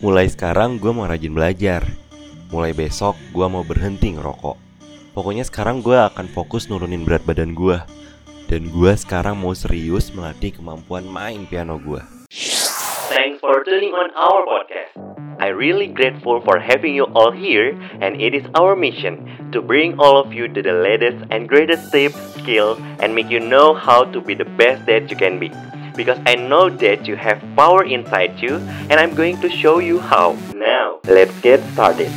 Mulai sekarang gue mau rajin belajar. Mulai besok gue mau berhenti ngerokok. Pokoknya sekarang gue akan fokus nurunin berat badan gue. Dan gue sekarang mau serius melatih kemampuan main piano gue. Thanks for tuning on our podcast. I really grateful for having you all here and it is our mission to bring all of you to the latest and greatest tips, skill and make you know how to be the best that you can be. Because I know that you have power inside you and I'm going to show you how. Now, let's get started.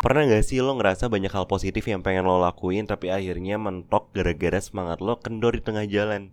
Pernah gak sih lo ngerasa banyak hal positif yang pengen lo lakuin tapi akhirnya mentok gara-gara semangat lo kendor di tengah jalan?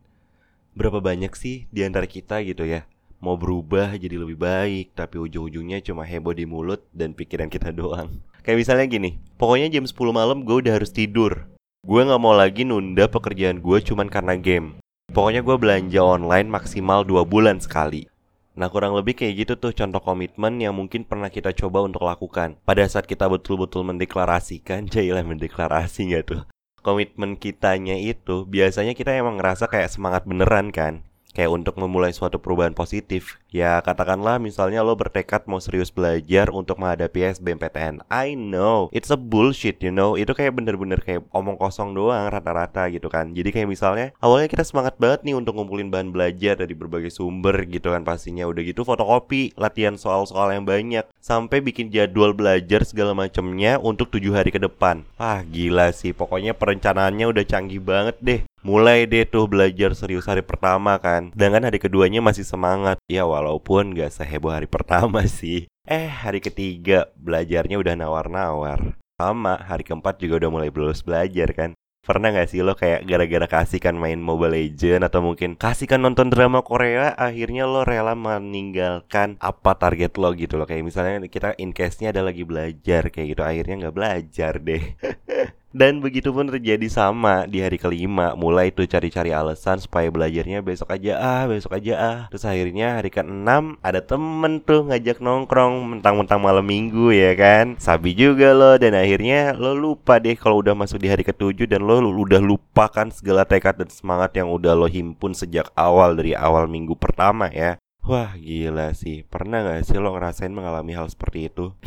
Berapa banyak sih di antara kita gitu ya? Mau berubah jadi lebih baik tapi ujung-ujungnya cuma heboh di mulut dan pikiran kita doang. Kayak misalnya gini, pokoknya jam 10 malam gue udah harus tidur. Gue gak mau lagi nunda pekerjaan gue cuman karena game. Pokoknya gue belanja online maksimal 2 bulan sekali. Nah kurang lebih kayak gitu tuh contoh komitmen yang mungkin pernah kita coba untuk lakukan Pada saat kita betul-betul mendeklarasikan, jailah mendeklarasi nggak tuh Komitmen kitanya itu biasanya kita emang ngerasa kayak semangat beneran kan Kayak untuk memulai suatu perubahan positif Ya katakanlah misalnya lo bertekad mau serius belajar untuk menghadapi SBMPTN I know, it's a bullshit you know. Itu kayak bener-bener kayak omong kosong doang rata-rata gitu kan. Jadi kayak misalnya awalnya kita semangat banget nih untuk ngumpulin bahan belajar dari berbagai sumber gitu kan pastinya. Udah gitu fotokopi, latihan soal-soal yang banyak. Sampai bikin jadwal belajar segala macemnya untuk tujuh hari ke depan. Wah gila sih, pokoknya perencanaannya udah canggih banget deh. Mulai deh tuh belajar serius hari pertama kan. Sedangkan hari keduanya masih semangat. Ya walaupun gak seheboh hari pertama sih. Eh hari ketiga belajarnya udah nawar-nawar. Sama hari keempat juga udah mulai belus belajar kan. Pernah gak sih lo kayak gara-gara kasihkan main Mobile Legend Atau mungkin kasihkan nonton drama Korea Akhirnya lo rela meninggalkan apa target lo gitu loh. Kayak misalnya kita in case-nya ada lagi belajar Kayak gitu akhirnya gak belajar deh Dan begitu pun terjadi sama di hari kelima Mulai tuh cari-cari alasan supaya belajarnya besok aja ah, besok aja ah. Terus akhirnya hari ke-6 ada temen tuh ngajak nongkrong Mentang-mentang malam minggu ya kan? Sabi juga lo dan akhirnya lo lupa deh kalau udah masuk di hari ke-7 Dan lo udah lupakan segala tekad dan semangat yang udah lo himpun sejak awal dari awal minggu pertama ya Wah gila sih, pernah gak sih lo ngerasain mengalami hal seperti itu?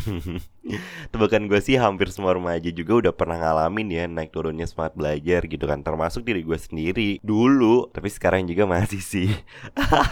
Tebakan gue sih hampir semua remaja juga udah pernah ngalamin ya naik turunnya semangat belajar gitu kan. Termasuk diri gue sendiri. Dulu, tapi sekarang juga masih sih.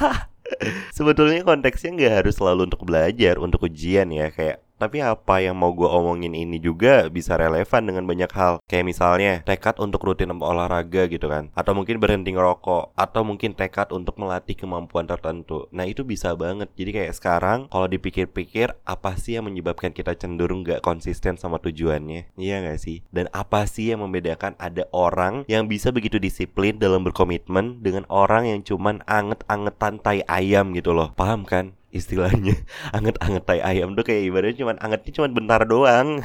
Sebetulnya konteksnya nggak harus selalu untuk belajar, untuk ujian ya. Kayak tapi apa yang mau gue omongin ini juga bisa relevan dengan banyak hal. Kayak misalnya tekad untuk rutin olahraga gitu kan. Atau mungkin berhenti ngerokok. Atau mungkin tekad untuk melatih kemampuan tertentu. Nah itu bisa banget. Jadi kayak sekarang kalau dipikir-pikir Apa sih yang menyebabkan kita cenderung gak konsisten sama tujuannya? Iya gak sih? Dan apa sih yang membedakan ada orang yang bisa begitu disiplin dalam berkomitmen Dengan orang yang cuman anget-angetan tai ayam gitu loh? Paham kan? Istilahnya. Anget-anget tai ayam tuh kayak ibaratnya cuman angetnya cuman bentar doang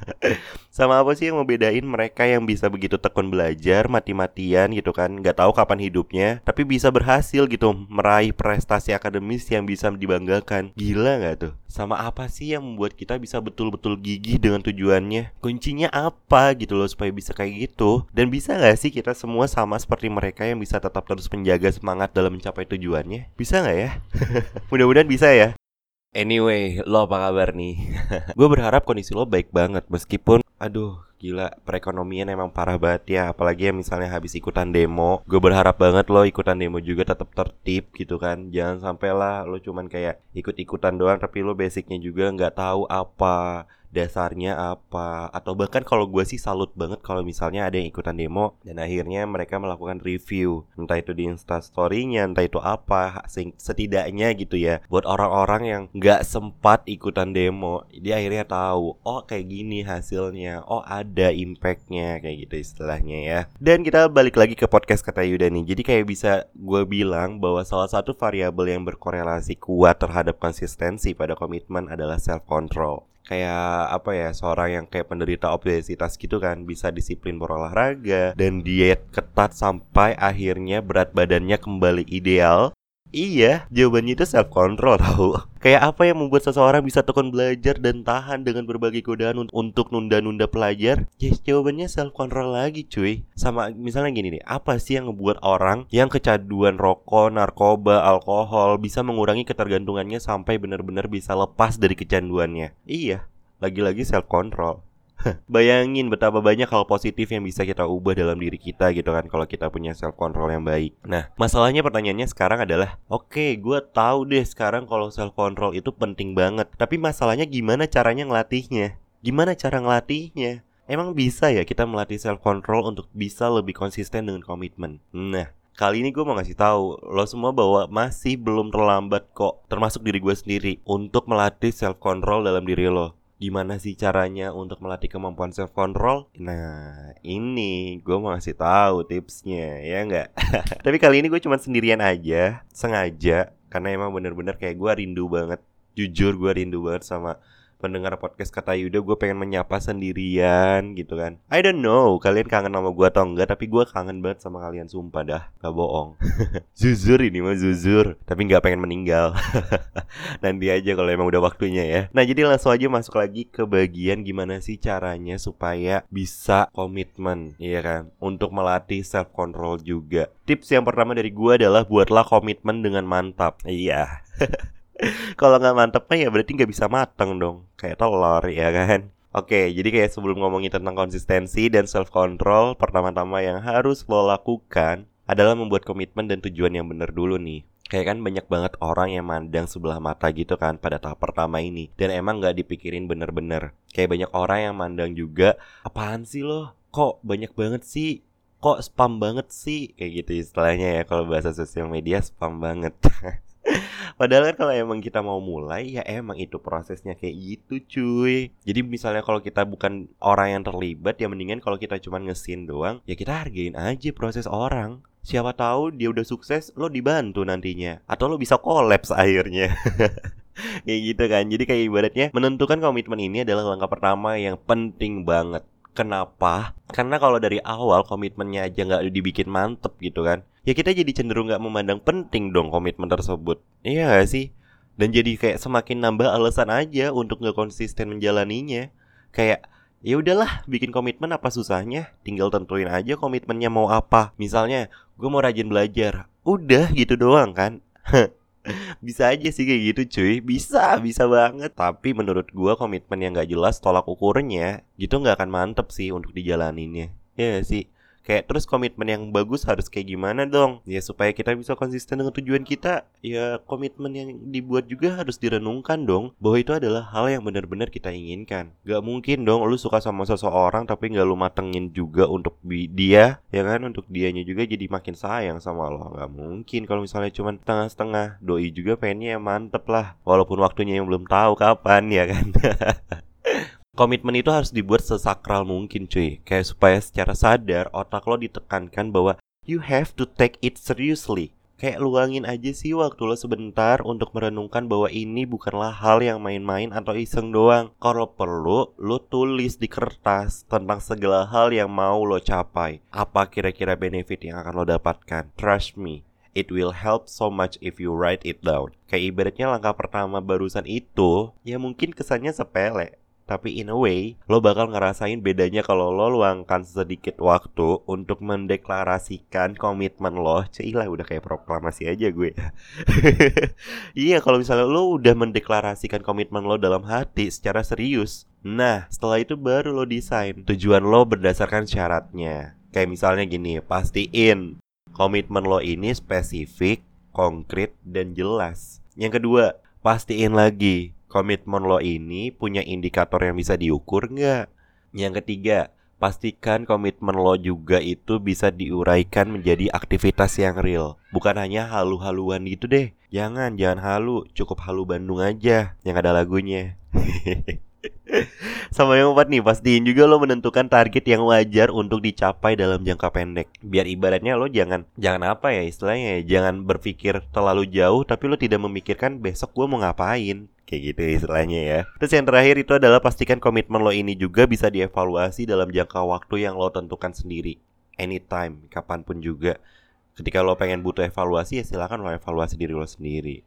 sama apa sih yang membedain mereka yang bisa begitu tekun belajar mati-matian gitu kan? Nggak tahu kapan hidupnya tapi bisa berhasil gitu meraih prestasi akademis yang bisa dibanggakan. Gila nggak tuh? Sama apa sih yang membuat kita bisa betul-betul gigih dengan tujuannya? Kuncinya apa gitu loh supaya bisa kayak gitu? Dan bisa nggak sih kita semua sama seperti mereka yang bisa tetap terus menjaga semangat dalam mencapai tujuannya? Bisa nggak ya? Mudah-mudahan bisa ya Anyway, lo apa kabar nih? gue berharap kondisi lo baik banget Meskipun, aduh gila perekonomian emang parah banget ya. Apalagi yang misalnya habis ikutan demo Gue berharap banget lo ikutan demo juga tetap tertib gitu kan. Jangan sampai lah lo cuman kayak ikut-ikutan doang Tapi lo basicnya juga nggak tahu apa dasarnya apa. Atau bahkan kalau gue sih salut banget kalau misalnya ada yang ikutan demo dan akhirnya mereka melakukan review. Entah itu di instastorynya entah itu apa setidaknya gitu ya buat orang-orang yang nggak sempat ikutan demo dia akhirnya tahu oh kayak gini hasilnya. Oh ada impactnya kayak gitu istilahnya ya. Dan kita balik lagi ke podcast kata Yuda nih. Jadi kayak bisa gue bilang bahwa salah satu variabel yang berkorelasi kuat terhadap konsistensi pada komitmen adalah self control kayak apa ya seorang yang kayak penderita obesitas gitu kan bisa disiplin berolahraga dan diet ketat sampai akhirnya berat badannya kembali ideal Iya, jawabannya itu self control tau. Kayak apa yang membuat seseorang bisa tekun belajar dan tahan dengan berbagai godaan un- untuk nunda-nunda pelajar? Yes, jawabannya self control lagi, cuy. Sama misalnya gini nih, apa sih yang ngebuat orang yang kecanduan rokok, narkoba, alkohol bisa mengurangi ketergantungannya sampai benar-benar bisa lepas dari kecanduannya? Iya, lagi-lagi self control. Bayangin betapa banyak hal positif yang bisa kita ubah dalam diri kita gitu kan kalau kita punya self control yang baik. Nah, masalahnya pertanyaannya sekarang adalah, oke, okay, gue tahu deh sekarang kalau self control itu penting banget. Tapi masalahnya gimana caranya ngelatihnya? Gimana cara ngelatihnya? Emang bisa ya kita melatih self control untuk bisa lebih konsisten dengan komitmen? Nah, Kali ini gue mau ngasih tahu lo semua bahwa masih belum terlambat kok, termasuk diri gue sendiri, untuk melatih self control dalam diri lo gimana sih caranya untuk melatih kemampuan self control? Nah, ini gue mau ngasih tahu tipsnya, ya nggak? Tapi kali ini gue cuma sendirian aja, sengaja, karena emang bener-bener kayak gue rindu banget. Jujur gue rindu banget sama pendengar podcast kata Yuda gue pengen menyapa sendirian gitu kan. I don't know kalian kangen sama gue atau enggak Tapi gue kangen banget sama kalian sumpah dah Gak bohong. Zuzur ini mah zuzur Tapi gak pengen meninggal. Nanti aja kalau emang udah waktunya ya. Nah jadi langsung aja masuk lagi ke bagian Gimana sih caranya supaya bisa komitmen Iya kan? Untuk melatih self control juga. Tips yang pertama dari gue adalah Buatlah komitmen dengan mantap. Iya kalau nggak mantep mah ya berarti nggak bisa mateng dong kayak telur ya kan Oke, jadi kayak sebelum ngomongin tentang konsistensi dan self control, pertama-tama yang harus lo lakukan adalah membuat komitmen dan tujuan yang bener dulu nih. Kayak kan banyak banget orang yang mandang sebelah mata gitu kan pada tahap pertama ini Dan emang nggak dipikirin bener-bener Kayak banyak orang yang mandang juga Apaan sih lo? Kok banyak banget sih? Kok spam banget sih? Kayak gitu istilahnya ya Kalau bahasa sosial media spam banget Padahal kan kalau emang kita mau mulai ya emang itu prosesnya kayak gitu cuy. Jadi misalnya kalau kita bukan orang yang terlibat ya mendingan kalau kita cuma ngesin doang Ya kita hargain aja proses orang. Siapa tahu dia udah sukses lo dibantu nantinya. Atau lo bisa kolaps akhirnya. Kayak gitu kan. Jadi kayak ibaratnya menentukan komitmen ini adalah langkah pertama yang penting banget. Kenapa? Karena kalau dari awal komitmennya aja nggak dibikin mantep gitu kan Ya kita jadi cenderung nggak memandang penting dong komitmen tersebut. Iya gak sih? Dan jadi kayak semakin nambah alasan aja untuk nggak konsisten menjalaninya. Kayak ya udahlah bikin komitmen apa susahnya? Tinggal tentuin aja komitmennya mau apa. Misalnya gue mau rajin belajar. Udah gitu doang kan? Bisa aja sih kayak gitu cuy. Bisa, bisa banget. Tapi menurut gua komitmen yang gak jelas tolak ukurnya Gitu gak akan mantep sih untuk dijalaninnya. Ya sih Kayak terus komitmen yang bagus harus kayak gimana dong? Ya supaya kita bisa konsisten dengan tujuan kita Ya komitmen yang dibuat juga harus direnungkan dong Bahwa itu adalah hal yang benar-benar kita inginkan. Gak mungkin dong lu suka sama seseorang Tapi gak lu matengin juga untuk dia Ya kan? Untuk dianya juga jadi makin sayang sama lo. Gak mungkin kalau misalnya cuma setengah-setengah. Doi juga pengennya mantep lah Walaupun waktunya yang belum tahu kapan ya kan Komitmen itu harus dibuat sesakral mungkin cuy. Kayak supaya secara sadar otak lo ditekankan bahwa You have to take it seriously. Kayak luangin aja sih waktu lo sebentar untuk merenungkan bahwa ini bukanlah hal yang main-main atau iseng doang. Kalau perlu, lo tulis di kertas tentang segala hal yang mau lo capai. Apa kira-kira benefit yang akan lo dapatkan? Trust me, It will help so much if you write it down. Kayak ibaratnya langkah pertama barusan itu Ya mungkin kesannya sepele tapi in a way, lo bakal ngerasain bedanya kalau lo luangkan sedikit waktu untuk mendeklarasikan komitmen lo. Cilah udah kayak proklamasi aja gue. iya, kalau misalnya lo udah mendeklarasikan komitmen lo dalam hati secara serius. Nah, setelah itu baru lo desain tujuan lo berdasarkan syaratnya. Kayak misalnya gini, pastiin komitmen lo ini spesifik, konkret, dan jelas. Yang kedua, pastiin lagi komitmen lo ini punya indikator yang bisa diukur nggak? Yang ketiga, pastikan komitmen lo juga itu bisa diuraikan menjadi aktivitas yang real. Bukan hanya halu-haluan gitu deh. Jangan, jangan halu, cukup halu Bandung aja yang ada lagunya. Sama yang keempat nih, pastiin juga lo menentukan target yang wajar untuk dicapai dalam jangka pendek. Biar ibaratnya lo jangan jangan apa ya istilahnya ya, jangan berpikir terlalu jauh tapi lo tidak memikirkan besok gue mau ngapain. Kayak gitu istilahnya ya. Terus yang terakhir itu adalah pastikan komitmen lo ini juga bisa dievaluasi dalam jangka waktu yang lo tentukan sendiri. Anytime, kapan pun juga. ketika lo pengen butuh evaluasi ya silakan lo evaluasi diri lo sendiri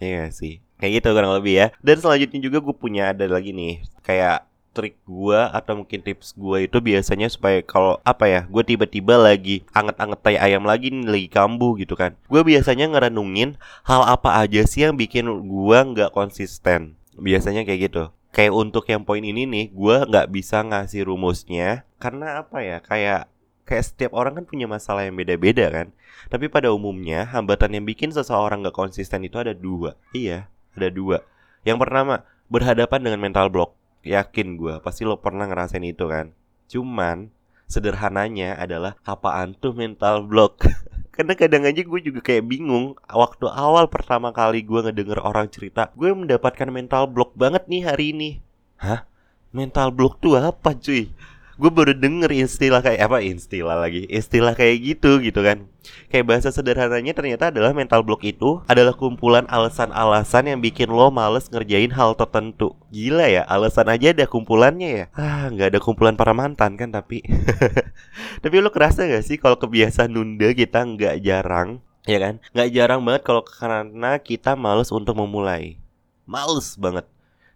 Iya sih? Kayak gitu kurang lebih ya. Dan selanjutnya juga gue punya ada lagi nih kayak trik gue atau mungkin tips gue itu biasanya supaya kalau apa ya gue tiba-tiba lagi anget-anget tai ayam lagi nih lagi kambuh gitu kan. Gue biasanya ngerenungin hal apa aja sih yang bikin gue nggak konsisten. Biasanya kayak gitu. Kayak untuk yang poin ini nih gue nggak bisa ngasih rumusnya. Karena apa ya? Kayak kayak setiap orang kan punya masalah yang beda-beda kan tapi pada umumnya hambatan yang bikin seseorang nggak konsisten itu ada dua iya ada dua yang pertama berhadapan dengan mental block Yakin gue, pasti lo pernah ngerasain itu kan. Cuman, sederhananya adalah apaan tuh mental block? Karena kadang aja gue juga kayak bingung Waktu awal pertama kali gue ngedenger orang cerita Gue mendapatkan mental block banget nih hari ini Hah? Mental block tuh apa cuy? Gue baru denger istilah kayak apa istilah lagi? Istilah kayak gitu gitu kan. Kayak bahasa sederhananya ternyata adalah mental block itu adalah kumpulan alasan-alasan yang bikin lo males ngerjain hal tertentu. Gila ya alasan aja ada kumpulannya ya? Ah nggak ada kumpulan para mantan kan tapi. Tapi lo kerasa gak sih kalau kebiasaan nunda kita nggak jarang ya kan? Nggak jarang banget kalau karena kita males untuk memulai. Males banget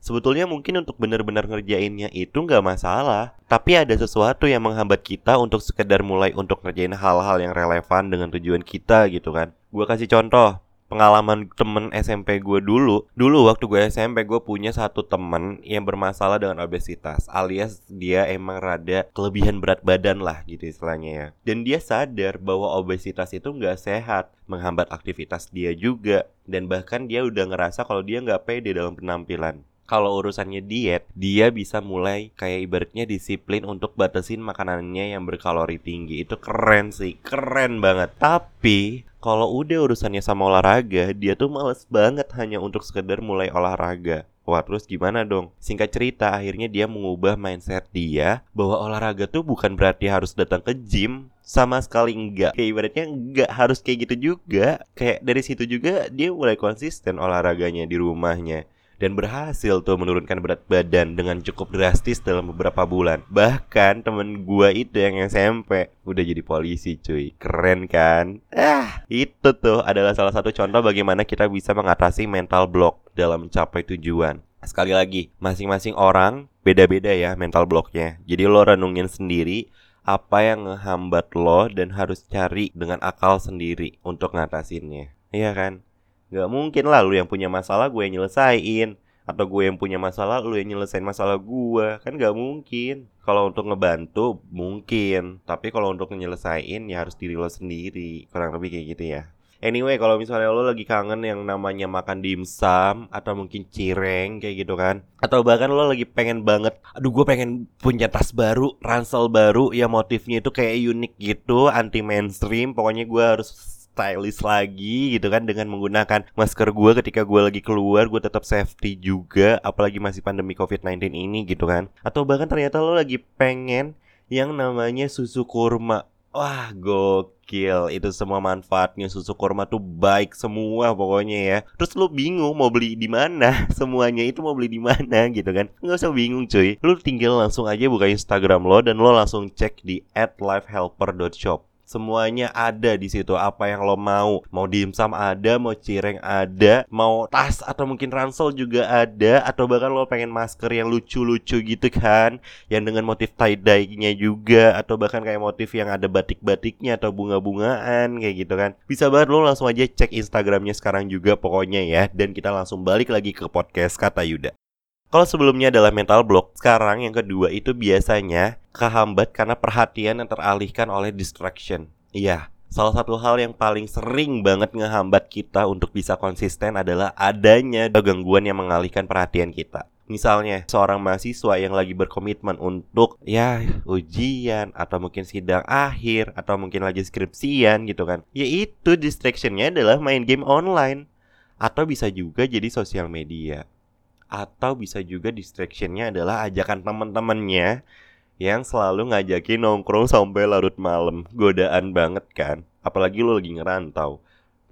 Sebetulnya mungkin untuk benar-benar ngerjainnya itu nggak masalah. Tapi ada sesuatu yang menghambat kita untuk sekedar mulai untuk ngerjain hal-hal yang relevan dengan tujuan kita gitu kan. Gue kasih contoh pengalaman temen SMP gue dulu. Dulu waktu gue SMP gue punya satu temen yang bermasalah dengan obesitas Alias dia emang rada kelebihan berat badan lah gitu istilahnya ya. Dan dia sadar bahwa obesitas itu nggak sehat Menghambat aktivitas dia juga. Dan bahkan dia udah ngerasa kalau dia nggak pede dalam penampilan kalau urusannya diet, dia bisa mulai kayak ibaratnya disiplin untuk batasin makanannya yang berkalori tinggi. Itu keren sih, keren banget. Tapi kalau udah urusannya sama olahraga, dia tuh males banget hanya untuk sekedar mulai olahraga. Wah terus gimana dong? Singkat cerita akhirnya dia mengubah mindset dia Bahwa olahraga tuh bukan berarti harus datang ke gym Sama sekali enggak Kayak ibaratnya enggak harus kayak gitu juga Kayak dari situ juga dia mulai konsisten olahraganya di rumahnya dan berhasil tuh menurunkan berat badan dengan cukup drastis dalam beberapa bulan. Bahkan temen gua itu yang SMP udah jadi polisi cuy. Keren kan? Ah, itu tuh adalah salah satu contoh bagaimana kita bisa mengatasi mental block dalam mencapai tujuan. Sekali lagi, masing-masing orang beda-beda ya mental blocknya. Jadi lo renungin sendiri apa yang ngehambat lo dan harus cari dengan akal sendiri untuk ngatasinnya. Iya kan? Gak mungkin lah lu yang punya masalah gue yang nyelesain. Atau gue yang punya masalah lu yang nyelesain masalah gue Kan gak mungkin. Kalau untuk ngebantu mungkin. Tapi kalau untuk nyelesain ya harus diri lo sendiri. Kurang lebih kayak gitu ya. Anyway, kalau misalnya lo lagi kangen yang namanya makan dimsum atau mungkin cireng kayak gitu kan, atau bahkan lo lagi pengen banget, aduh gue pengen punya tas baru, ransel baru, ya motifnya itu kayak unik gitu, anti mainstream, pokoknya gue harus stylish lagi gitu kan dengan menggunakan masker gue ketika gue lagi keluar gue tetap safety juga apalagi masih pandemi covid-19 ini gitu kan atau bahkan ternyata lo lagi pengen yang namanya susu kurma Wah gokil itu semua manfaatnya susu kurma tuh baik semua pokoknya ya. Terus lu bingung mau beli di mana? Semuanya itu mau beli di mana gitu kan? Nggak usah bingung cuy. Lu tinggal langsung aja buka Instagram lo dan lo langsung cek di @lifehelper.shop semuanya ada di situ. Apa yang lo mau? Mau dimsum ada mau cireng ada mau tas atau mungkin ransel juga ada atau bahkan lo pengen masker yang lucu-lucu gitu kan yang dengan motif tie dye-nya juga atau bahkan kayak motif yang ada batik-batiknya atau bunga-bungaan kayak gitu kan. Bisa banget lo langsung aja cek Instagramnya sekarang juga pokoknya ya. Dan kita langsung balik lagi ke podcast kata Yuda kalau sebelumnya adalah mental block, sekarang yang kedua itu biasanya kehambat karena perhatian yang teralihkan oleh distraction. Iya, salah satu hal yang paling sering banget ngehambat kita untuk bisa konsisten adalah adanya gangguan yang mengalihkan perhatian kita. Misalnya seorang mahasiswa yang lagi berkomitmen untuk ya ujian atau mungkin sidang akhir atau mungkin lagi skripsian gitu kan. Yaitu distractionnya adalah main game online atau bisa juga jadi sosial media atau bisa juga distractionnya adalah ajakan teman-temannya yang selalu ngajakin nongkrong sampai larut malam. Godaan banget kan? Apalagi lo lagi ngerantau.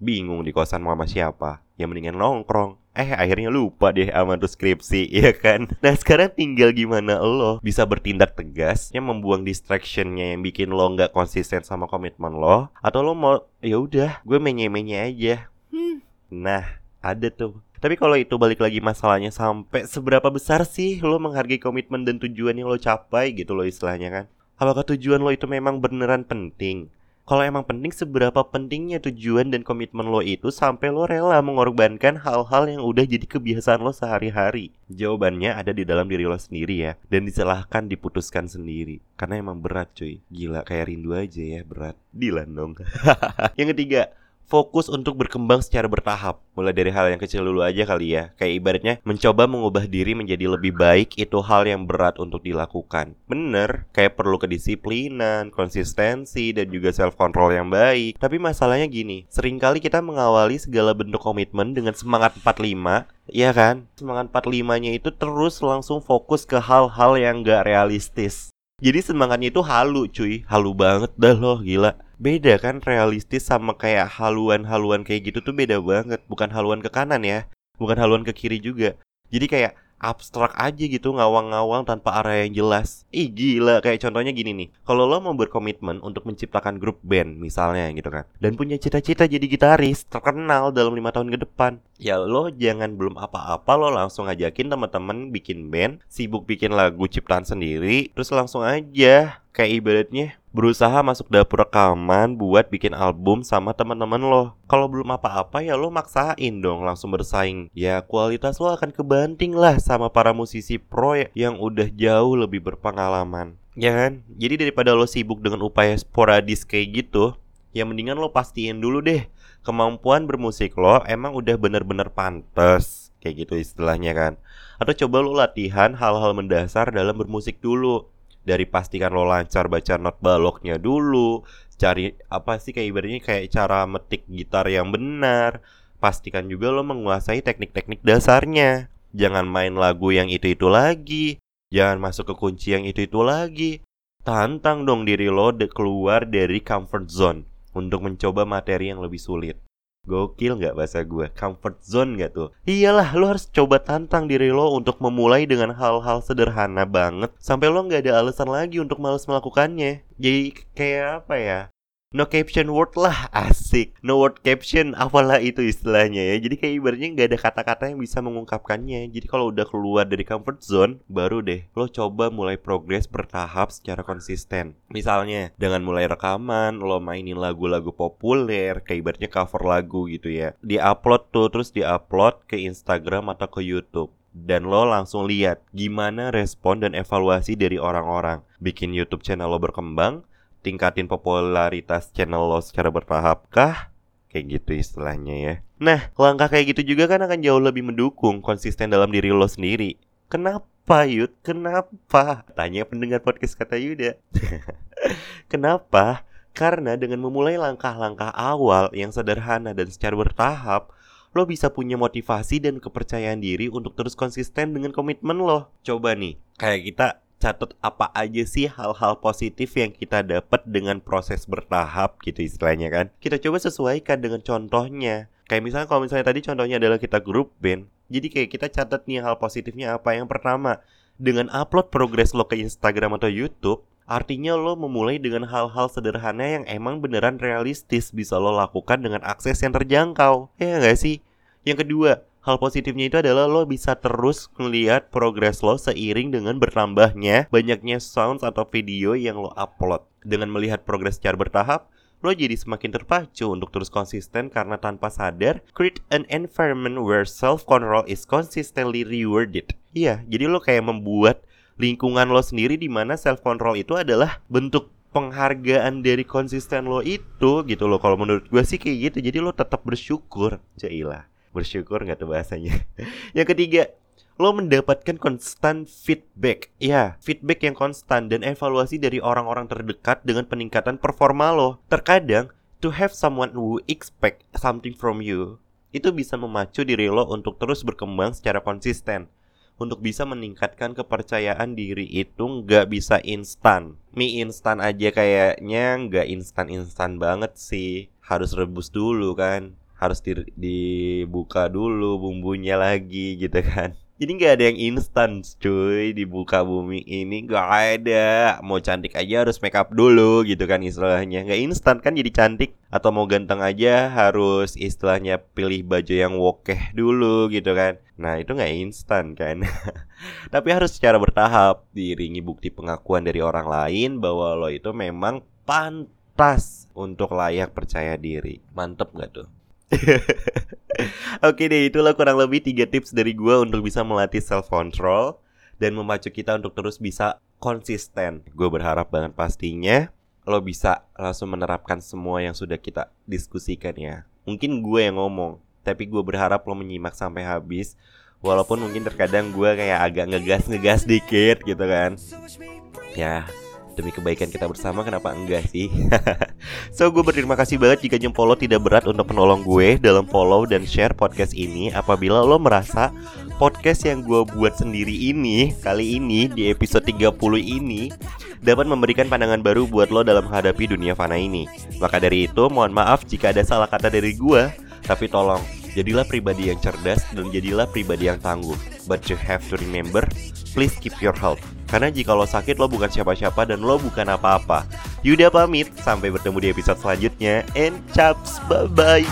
Bingung di kosan mama siapa. Yang mendingan nongkrong. Eh akhirnya lupa deh sama tuh skripsi ya kan? Nah sekarang tinggal gimana lo? Bisa bertindak tegas Yang membuang distractionnya yang bikin lo nggak konsisten sama komitmen lo? Atau lo mau ya udah gue menye-menye aja. Hmm. Nah ada tuh tapi kalau itu balik lagi masalahnya sampai seberapa besar sih lo menghargai komitmen dan tujuan yang lo capai gitu lo istilahnya kan? Apakah tujuan lo itu memang beneran penting? Kalau emang penting seberapa pentingnya tujuan dan komitmen lo itu sampai lo rela mengorbankan hal-hal yang udah jadi kebiasaan lo sehari-hari? Jawabannya ada di dalam diri lo sendiri ya Dan disilahkan diputuskan sendiri. Karena emang berat cuy. Gila kayak rindu aja ya berat. Dilan dong. Yang ketiga fokus untuk berkembang secara bertahap. Mulai dari hal yang kecil dulu aja kali ya. Kayak ibaratnya mencoba mengubah diri menjadi lebih baik itu hal yang berat untuk dilakukan. Bener, kayak perlu kedisiplinan, konsistensi, dan juga self control yang baik. Tapi masalahnya gini, sering kali kita mengawali segala bentuk komitmen dengan semangat 45 Iya kan? Semangat 45-nya itu terus langsung fokus ke hal-hal yang gak realistis. Jadi semangatnya itu halu cuy, halu banget dah loh, gila beda kan realistis sama kayak haluan-haluan kayak gitu tuh beda banget bukan haluan ke kanan ya bukan haluan ke kiri juga jadi kayak abstrak aja gitu ngawang-ngawang tanpa arah yang jelas. Ih gila kayak contohnya gini nih. Kalau lo mau berkomitmen untuk menciptakan grup band misalnya gitu kan. Dan punya cita-cita jadi gitaris terkenal dalam lima tahun ke depan. Ya lo jangan belum apa-apa lo langsung ajakin teman-teman bikin band, sibuk bikin lagu ciptaan sendiri, terus langsung aja kayak ibaratnya berusaha masuk dapur rekaman buat bikin album sama teman-teman lo. Kalau belum apa-apa ya lo maksain dong langsung bersaing. Ya kualitas lo akan kebanting lah sama para musisi pro yang udah jauh lebih berpengalaman. Ya kan? Jadi daripada lo sibuk dengan upaya sporadis kayak gitu, ya mendingan lo pastiin dulu deh kemampuan bermusik lo emang udah bener-bener pantas kayak gitu istilahnya kan. Atau coba lo latihan hal-hal mendasar dalam bermusik dulu dari pastikan lo lancar baca not baloknya dulu cari apa sih kayak ibaratnya kayak cara metik gitar yang benar pastikan juga lo menguasai teknik-teknik dasarnya. Jangan main lagu yang itu-itu lagi jangan masuk ke kunci yang itu-itu lagi. Tantang dong diri lo de keluar dari comfort zone untuk mencoba materi yang lebih sulit Gokil nggak bahasa gue? Comfort zone nggak tuh? Iyalah, lo harus coba tantang diri lo untuk memulai dengan hal-hal sederhana banget Sampai lo nggak ada alasan lagi untuk males melakukannya Jadi kayak apa ya? No caption word lah asik. No word caption apalah itu istilahnya ya. Jadi kayak ibaratnya nggak ada kata-kata yang bisa mengungkapkannya. Jadi kalau udah keluar dari comfort zone Baru deh lo coba mulai progres bertahap secara konsisten. Misalnya dengan mulai rekaman Lo mainin lagu-lagu populer Kayak ibaratnya cover lagu gitu ya. Di upload tuh terus di upload ke Instagram atau ke Youtube. Dan lo langsung lihat gimana respon dan evaluasi dari orang-orang. Bikin YouTube channel lo berkembang, tingkatin popularitas channel lo secara bertahap kah? Kayak gitu istilahnya ya. Nah, langkah kayak gitu juga kan akan jauh lebih mendukung konsisten dalam diri lo sendiri. Kenapa Yud? Kenapa? Tanya pendengar podcast kata Yuda. Kenapa? Karena dengan memulai langkah-langkah awal yang sederhana dan secara bertahap, lo bisa punya motivasi dan kepercayaan diri untuk terus konsisten dengan komitmen lo. Coba nih, kayak kita catat apa aja sih hal-hal positif yang kita dapat dengan proses bertahap gitu istilahnya kan. Kita coba sesuaikan dengan contohnya. Kayak misalnya kalau misalnya tadi contohnya adalah kita grup band. Jadi kayak kita catat nih hal positifnya apa. Yang pertama, dengan upload progres lo ke Instagram atau YouTube, Artinya lo memulai dengan hal-hal sederhana yang emang beneran realistis bisa lo lakukan dengan akses yang terjangkau. Ya gak sih? Yang kedua, hal positifnya itu adalah lo bisa terus melihat progres lo seiring dengan bertambahnya banyaknya sounds atau video yang lo upload. Dengan melihat progres secara bertahap, lo jadi semakin terpacu untuk terus konsisten karena tanpa sadar create an environment where self control is consistently rewarded. Iya, jadi lo kayak membuat lingkungan lo sendiri di mana self control itu adalah bentuk penghargaan dari konsisten lo itu gitu loh kalau menurut gue sih kayak gitu jadi lo tetap bersyukur jailah bersyukur nggak tuh bahasanya. Yang ketiga lo mendapatkan konstan feedback. Ya feedback yang konstan dan evaluasi dari orang-orang terdekat dengan peningkatan performa lo. Terkadang to have someone who expect something from you itu bisa memacu diri lo untuk terus berkembang secara konsisten. Untuk bisa meningkatkan kepercayaan diri itu nggak bisa instan. Mie instan aja kayaknya nggak instan instan banget sih. Harus rebus dulu kan harus di, dibuka dulu bumbunya lagi gitu kan. Jadi nggak ada yang instan cuy di buka bumi ini. Nggak ada. Mau cantik aja harus make up dulu gitu kan istilahnya. Nggak instan kan jadi cantik. Atau mau ganteng aja harus istilahnya pilih baju yang wokeh dulu gitu kan. Nah itu nggak instan kan. Tapi harus secara bertahap. Diiringi bukti pengakuan dari orang lain bahwa lo itu memang pantas untuk layak percaya diri. Mantep gak tuh Oke deh, itulah kurang lebih tiga tips dari gue untuk bisa melatih self control dan memacu kita untuk terus bisa konsisten. Gue berharap banget pastinya lo bisa langsung menerapkan semua yang sudah kita diskusikan ya. Mungkin gue yang ngomong, tapi gue berharap lo menyimak sampai habis. Walaupun mungkin terkadang gue kayak agak ngegas-ngegas dikit gitu kan. Ya, demi kebaikan kita bersama kenapa enggak sih? So gue berterima kasih banget jika jempol lo tidak berat untuk menolong gue dalam follow dan share podcast ini. Apabila lo merasa podcast yang gue buat sendiri ini Kali ini di episode 30 ini Dapat memberikan pandangan baru buat lo dalam menghadapi dunia fana ini. Maka dari itu mohon maaf jika ada salah kata dari gue Tapi tolong jadilah pribadi yang cerdas dan jadilah pribadi yang tangguh. But you have to remember please keep your health. Karena jika lo sakit lo bukan siapa-siapa dan lo bukan apa-apa. Yuda pamit, sampai bertemu di episode selanjutnya. And chaps, bye-bye.